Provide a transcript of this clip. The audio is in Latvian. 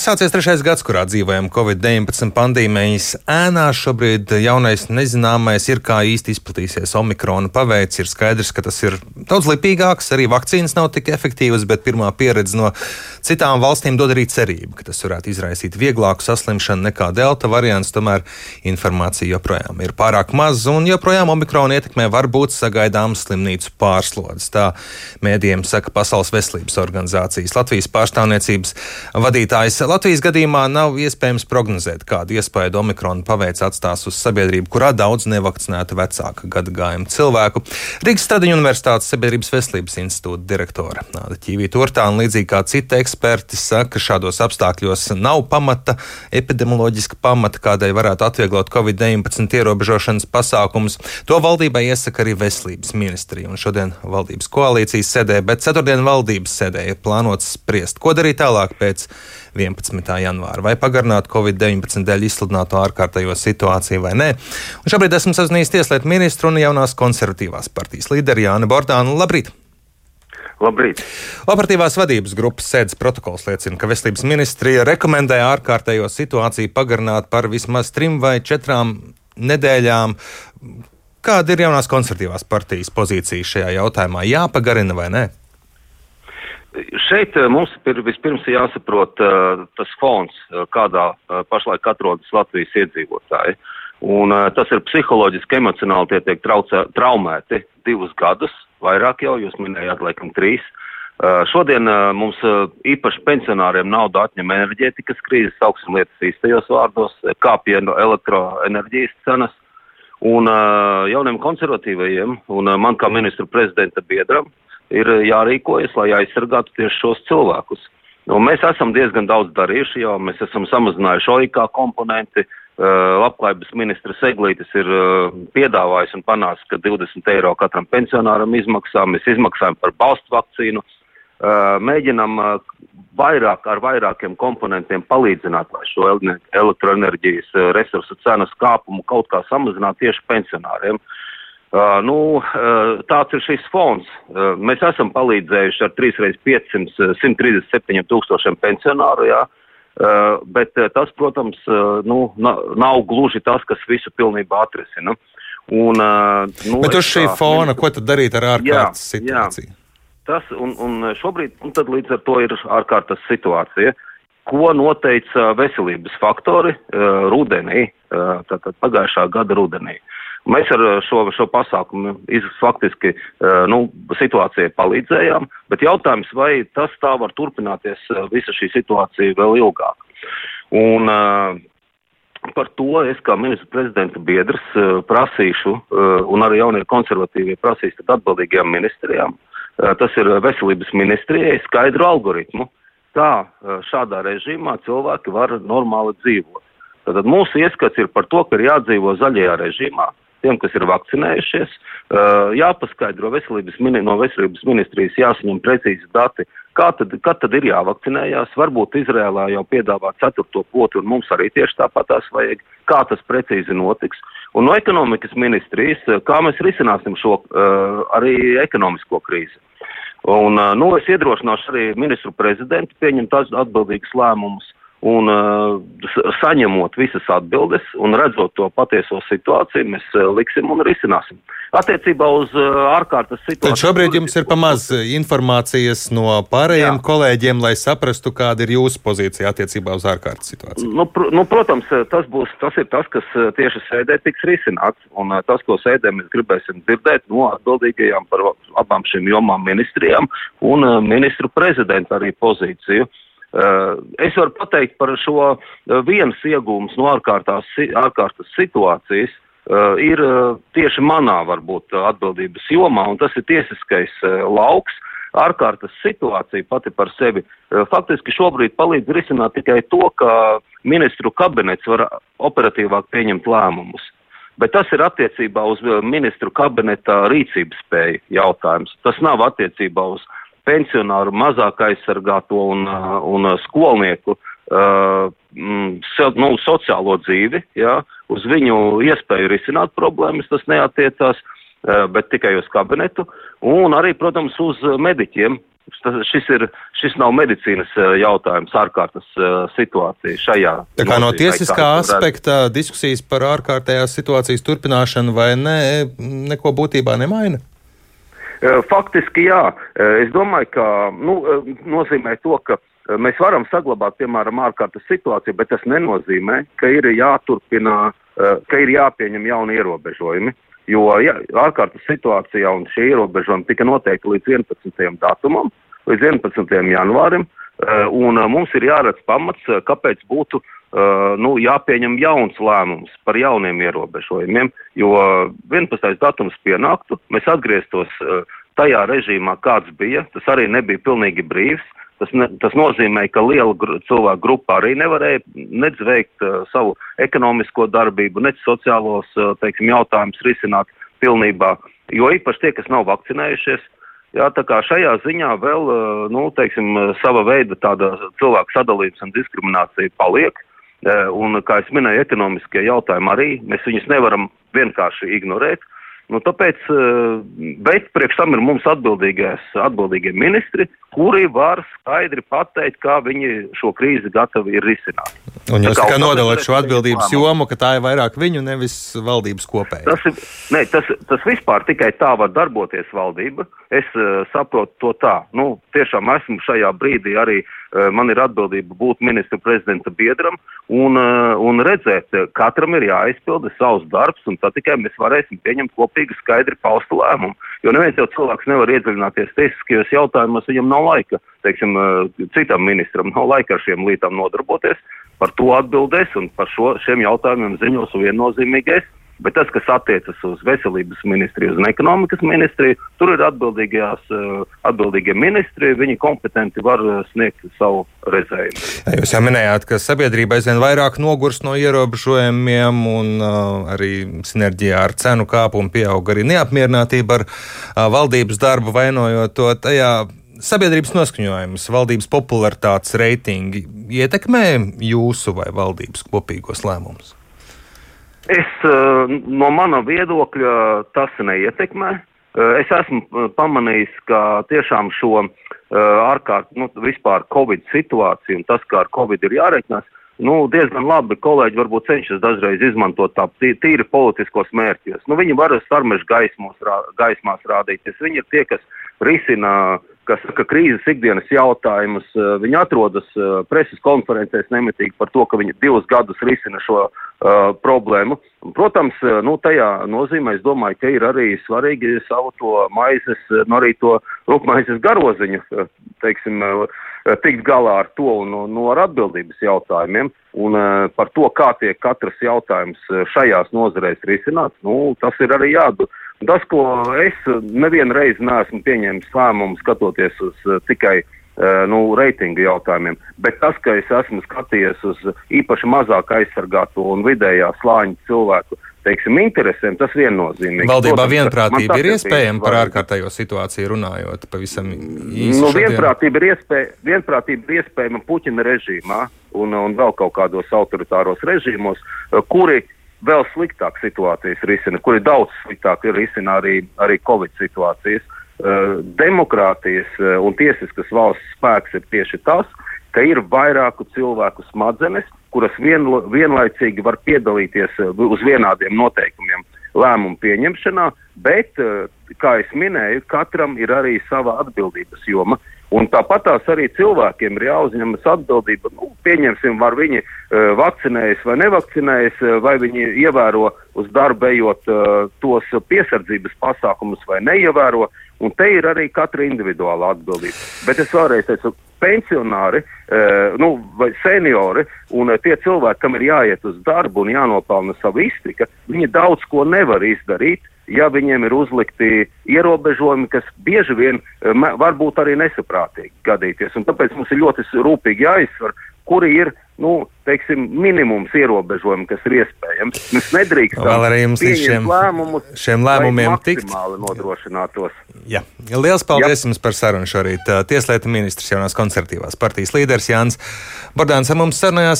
Sācies trešais gads, kurā dzīvojam Covid-19 pandēmijas ēnā. Šobrīd jaunais nezināmais ir, kā īsti izplatīsies omikrona paveids. Ir skaidrs, ka tas ir daudz lipīgāks, arī vakcīnas nav tik efektīvas, bet pirmā pieredze no citām valstīm dod arī cerību, ka tas varētu izraisīt vieglāku saslimšanu nekā delta variants. Tomēr informācija joprojām ir pārāk maza un joprojām omikrona ietekmē var būt sagaidāms slimnīcu pārslodzes. Tā mēdījiem saka Pasaules veselības organizācijas Latvijas pārstāvniecības vadītājs. Latvijas gadījumā nav iespējams prognozēt, kādu iespēju omikrona paveids atstās uz sabiedrību, kurā daudz nevakcinētu vecāka gada gājuma cilvēku. Rīgas Stradiņu Universitātes Sabiedrības veselības institūta direktore Nāda Čīvīta Urtāna, līdzīgi kā citi eksperti, saka, ka šādos apstākļos nav pamata, epidemioloģiska pamata, kādai varētu atvieglot Covid-19 ierobežošanas pasākumus. To valdībai iesaka arī veselības ministrija. Un šodien valdības koalīcijas sēdē, bet ceturtdien valdības sēdē ir plānots spriest, ko darīt tālāk pēc 11. Janvāra. Vai pagarināt Covid-19 dēļ izsludināto ārkārtējo situāciju vai nē. Un šobrīd esmu sazinājies tieslietu ministru un jaunās konservatīvās partijas līderi Jāni Bordānu. Labrīt! Labrīt. Operatīvās vadības grupas sēdes protokols liecina, ka veselības ministrija rekomendēja ārkārtējo situāciju pagarināt par vismaz trim vai četrām nedēļām. Kāda ir jaunās konservatīvās partijas pozīcija šajā jautājumā? Jāpagarina vai nē? Šeit eh, mums ir vispirms jāsaprot uh, tas fons, uh, kādā uh, pašlaik atrodas Latvijas iedzīvotāji. Un tas ir psiholoģiski, emocionāli tie tiek traucē, traumēti divus gadus, vairāk jau, jūs minējāt, laikam, trīs. Šodien mums īpaši pensionāriem naudu atņem enerģētikas krīzes, sauksim lietas īstajos vārdos, kāpja elektroenerģijas cenas. Un jauniem konservatīvajiem un man kā ministru prezidenta biedram ir eh, jārīkojas, lai aizsargātu tieši šos cilvēkus. Nu, mēs esam diezgan daudz darījuši, jau mēs esam samazinājuši OIK komponenti. Uh, labklājības ministrs Eglītis ir uh, piedāvājis un panācis, ka 20 eiro katram pensionāram izmaksā. Mēs izmaksājam par balstu vakcīnu. Mēģinam vairāk ar vairākiem komponentiem palīdzināt, lai šo elektroenerģijas resursu cenas kāpumu kaut kā samazināt tieši pensionāriem. Uh, Uh, nu, uh, tāds ir šis fonds. Uh, mēs esam palīdzējuši ar 3x500, 137 tūkstošiem pensionāru, jā, uh, bet uh, tas, protams, uh, nu, nav, gluži tas, kas visu pilnībā atrisina. Un, uh, nu, bet uz šī tā, fona, ko tad darīt ar ārkārtas jā, situāciju? Jā. Tas, un, un šobrīd, un līdz ar to ir ārkārtas situācija, ko noteica veselības faktori uh, rudenī, uh, tātad pagājušā gada rudenī. Mēs ar uh, šo, šo pasākumu iz, faktiski nu, situācijai palīdzējām, bet jautājums, vai tas tā var turpināties visa šī situācija vēl ilgāk. Un, Par to es kā ministra prezidenta biedrs prasīšu, un arī jaunie konservatīvie prasīs atbildīgajām ministrijām, tas ir veselības ministrijai, skaidru algoritmu, kā šādā režīmā cilvēki var normāli dzīvot. Tātad mūsu ieskats ir par to, ka ir jādzīvo zaļajā režīmā, tiem, kas ir vakcinējušies, jāpaskaidro veselības, no veselības ministrijas, jāsaņem precīzi dati, kā tad, kad tad ir jāvakcinējās. Varbūt Izrēlā jau piedāvā ceturto potu, un mums arī tieši tāpat tās vajag, kā tas precīzi notiks. Un no ekonomikas ministrijas, kā mēs risināsim šo arī ekonomisko krīzi. Un, nu, es iedrošināšu arī ministru prezidentu pieņemt atbildīgus lēmumus Un uh, saņemot visas atbildes un redzot to patieso situāciju, mēs uh, liksim un risināsim. Attiecībā uz uh, ārkārtas situāciju. Tad šobrīd jums ir pamaz informācijas no pārējiem Jā. kolēģiem, lai saprastu, kāda ir jūsu pozīcija attiecībā uz ārkārtas situāciju. Nu, pr nu, protams, tas, būs, tas ir tas, kas tieši sēdē tiks risināts. Un tas, ko sēdē mēs gribēsim dzirdēt no atbildīgajām par abām šīm jomām ministrijām un ministru prezidentu arī pozīciju. Uh, Eh, es varu pateikt par šo eh, viens iegūms no ārkārtas situācijas. Uh, ir tieši manā varbūt atbildības jomā, un tas ir tiesiskais lauks. Ārkārtas situācija pati par sevi faktiski šobrīd palīdz risināt tikai to, ka ministru kabinets var operatīvāk pieņemt lēmumus. Bet tas ir attiecībā uz ministru kabineta rīcības spēju jautājums. Tas nav attiecībā uz uh, pensionāru, mazāk aizsargāto un, uh, un uh, skolnieku uh, so, nu, sociālo dzīvi, ja, uz viņu iespēju risināt problēmas, tas neatiecās, uh, bet tikai uz kabinetu, un arī, protams, uz mediķiem, šis, ir, šis nav medicīnas jautājums, ārkārtas situācija šajā. Tā kā no tiesiskā aspekta diskusijas par ārkārtējās situācijas turpināšanu vai ne, neko būtībā nemaina? Faktiski jā. Es domāju, ka nu, nozīmē to, ka mēs varam saglabāt, piemēram, ārkārtas situāciju, bet tas nenozīmē, ka ir jāturpina, ka ir jāpieņem jauni ierobežojumi. Jo ja, ārkārtas situācijā un šie ierobežojumi tika noteikti līdz 11. datumam, līdz 11. janvārim, un mums ir jāredz pamats, kāpēc būtu nu, jāpieņem jauns lēmums par jauniem ierobežojumiem, jo 11. datums pienāktu, mēs atgrieztos tajā režīmā, kāds bija, tas arī nebija pilnīgi brīvs. Tas, ne, tas nozīmē, ka liela gru, cilvēku grupa arī nevarēja nedz veikt uh, savu ekonomisko darbību, nedz sociālos uh, teiksim, jautājumus risināt pilnībā, jo īpaši tie, kas nav vakcinējušies. Jā, tā kā šajā ziņā vēl, uh, nu, teiksim, sava veida tāda cilvēku sadalījums un diskriminācija paliek. Uh, un, kā es minēju, ekonomiskie jautājumi arī, mēs viņus nevaram vienkārši ignorēt. Nu, tāpēc, eh, bet priekš tam ir mums atbildīgie ministri, kuri var skaidri pateikt, kā viņi šo krīzi gatavi ir risināt. Un jūs kā nodalāt šo atbildības jomu, ka tā ir vairāk viņu, nevis valdības kopēja. Tas, ir, ne, tas, tas vispār tikai tā var darboties valdība. Es uh, saprotu to tā. Nu, tiešām esmu šajā brīdī arī uh, man ir atbildība būt ministra prezidenta biedram un, eh, un redzēt, eh, katram ir jāizpilda savs darbs, un tad tikai mēs varēsim pieņemt kopīgi skaidri paustu lēmumu. Jo neviens jau cilvēks nevar iedziļināties tiesiskajos jautājumos, viņam nav laika, teiksim, citam ministram nav laika ar šiem lietām nodarboties. Par to atbildēs un par šo, šiem jautājumiem ziņos viennozīmīgais. Bet tas, kas attiecas uz veselības ministriju, uz ekonomikas ministriju, tur ir eh, atbildīgie ministri, viņi kompetenti var eh, sniegt savu redzējumu. Jā, jūs jau minējāt, ka sabiedrība aizvien vairāk nogurs no ierobežojumiem, un uh, arī sinerģijā ar cenu kāpumu pieaug arī neapmierinātība ar uh, valdības darbu, vainojot to tajā. Sabiedrības noskaņojums, valdības popularitātes reitingi ietekmē jūsu vai valdības kopīgos lēmumus? Es eh, no mana viedokļa tas neietekmē. Eh, es esmu eh, pamanījis, ka tiešām šo ārkārt, nu, vispār Covid situāciju un tas, kā ar Covid ir jāreikinās, nu, diezgan labi kolēģi varbūt cenšas dažreiz izmantot tā tīri politiskos mērķos. Nu, viņi var sarmešu gaismos, rā, gaismās rādīties. Viņi ir tie, kas risina kas saka, krīzes ikdienas jautājumus. Eh, viņi atrodas eh, preses konferencēs nemitīgi par to, ka viņi divus gadus risina šo uh, problēmu. Protams, nu, tajā nozīmē, es domāju, ka ir arī svarīgi savu to maizes, nu, arī to rupmaizes garoziņu, teiksim, tikt galā ar to un nu, ar atbildības jautājumiem. Un par to, kā tiek katrs jautājums šajās nozarēs risināts, nu, tas ir arī jādod Tas, ko es nevienu reizi neesmu pieņēmis lēmumu skatoties uz uh, tikai uh, nu, reitingu jautājumiem, bet tas, ka es esmu skatījies uz īpaši mazāk aizsargāto un vidējā slāņa cilvēku teiksim, interesēm, tas viennozīmīgi. Valdībā Protams, vienprātība ir iespējama par ārkārtējo situāciju runājot pavisam īsi. Nu, vienprātība, ir iespēja, vienprātība ir iespējama Puķina režīmā un, un vēl kaut kādos autoritāros režīmos, kuri vēl sliktāk situācijas risina, kuri daudz sliktāk risina arī, arī Covid situācijas. Uh, demokrātijas uh, un tiesiskas valsts spēks ir tieši tas, ka ir vairāku cilvēku smadzenes, kuras vien, vienlaicīgi var piedalīties uh, uz vienādiem noteikumiem lēmumu pieņemšanā, bet, kā jau minēju, katram ir arī sava atbildības joma. Un tāpat tās arī cilvēkiem ir jāuzņemas atbildība. Nu, pieņemsim, vai viņi uh, vakcinējas vai nevakcinējas, vai viņi ievēro uz darbu ejot uh, tos piesardzības pasākumus vai neievēro. Un te ir arī katra individuāla atbildība. Bet es vēlreiz teicu, pensionāri uh, nu, vai seniori un tie cilvēki, kam ir jāiet uz darbu un jānopelna savu iztika, viņi daudz ko nevar izdarīt ja viņiem ir uzlikti ierobežojumi, kas bieži vien eh, var būt arī nesaprātīgi gadīties. Un tāpēc mums ir ļoti rūpīgi jāizsver, kuri ir nu, teiksim, minimums ierobežojumi, kas ir iespējams. Mēs nedrīkstam vēl arī jums līdz šiem lēmumus, šiem lēmumiem tikt. nodrošinātos. Jā. Liels paldies Jā. jums par sarunu šorīt. Tieslietu ministrs jaunās konservatīvās partijas līderis Jānis Bordāns ar mums sarunājās.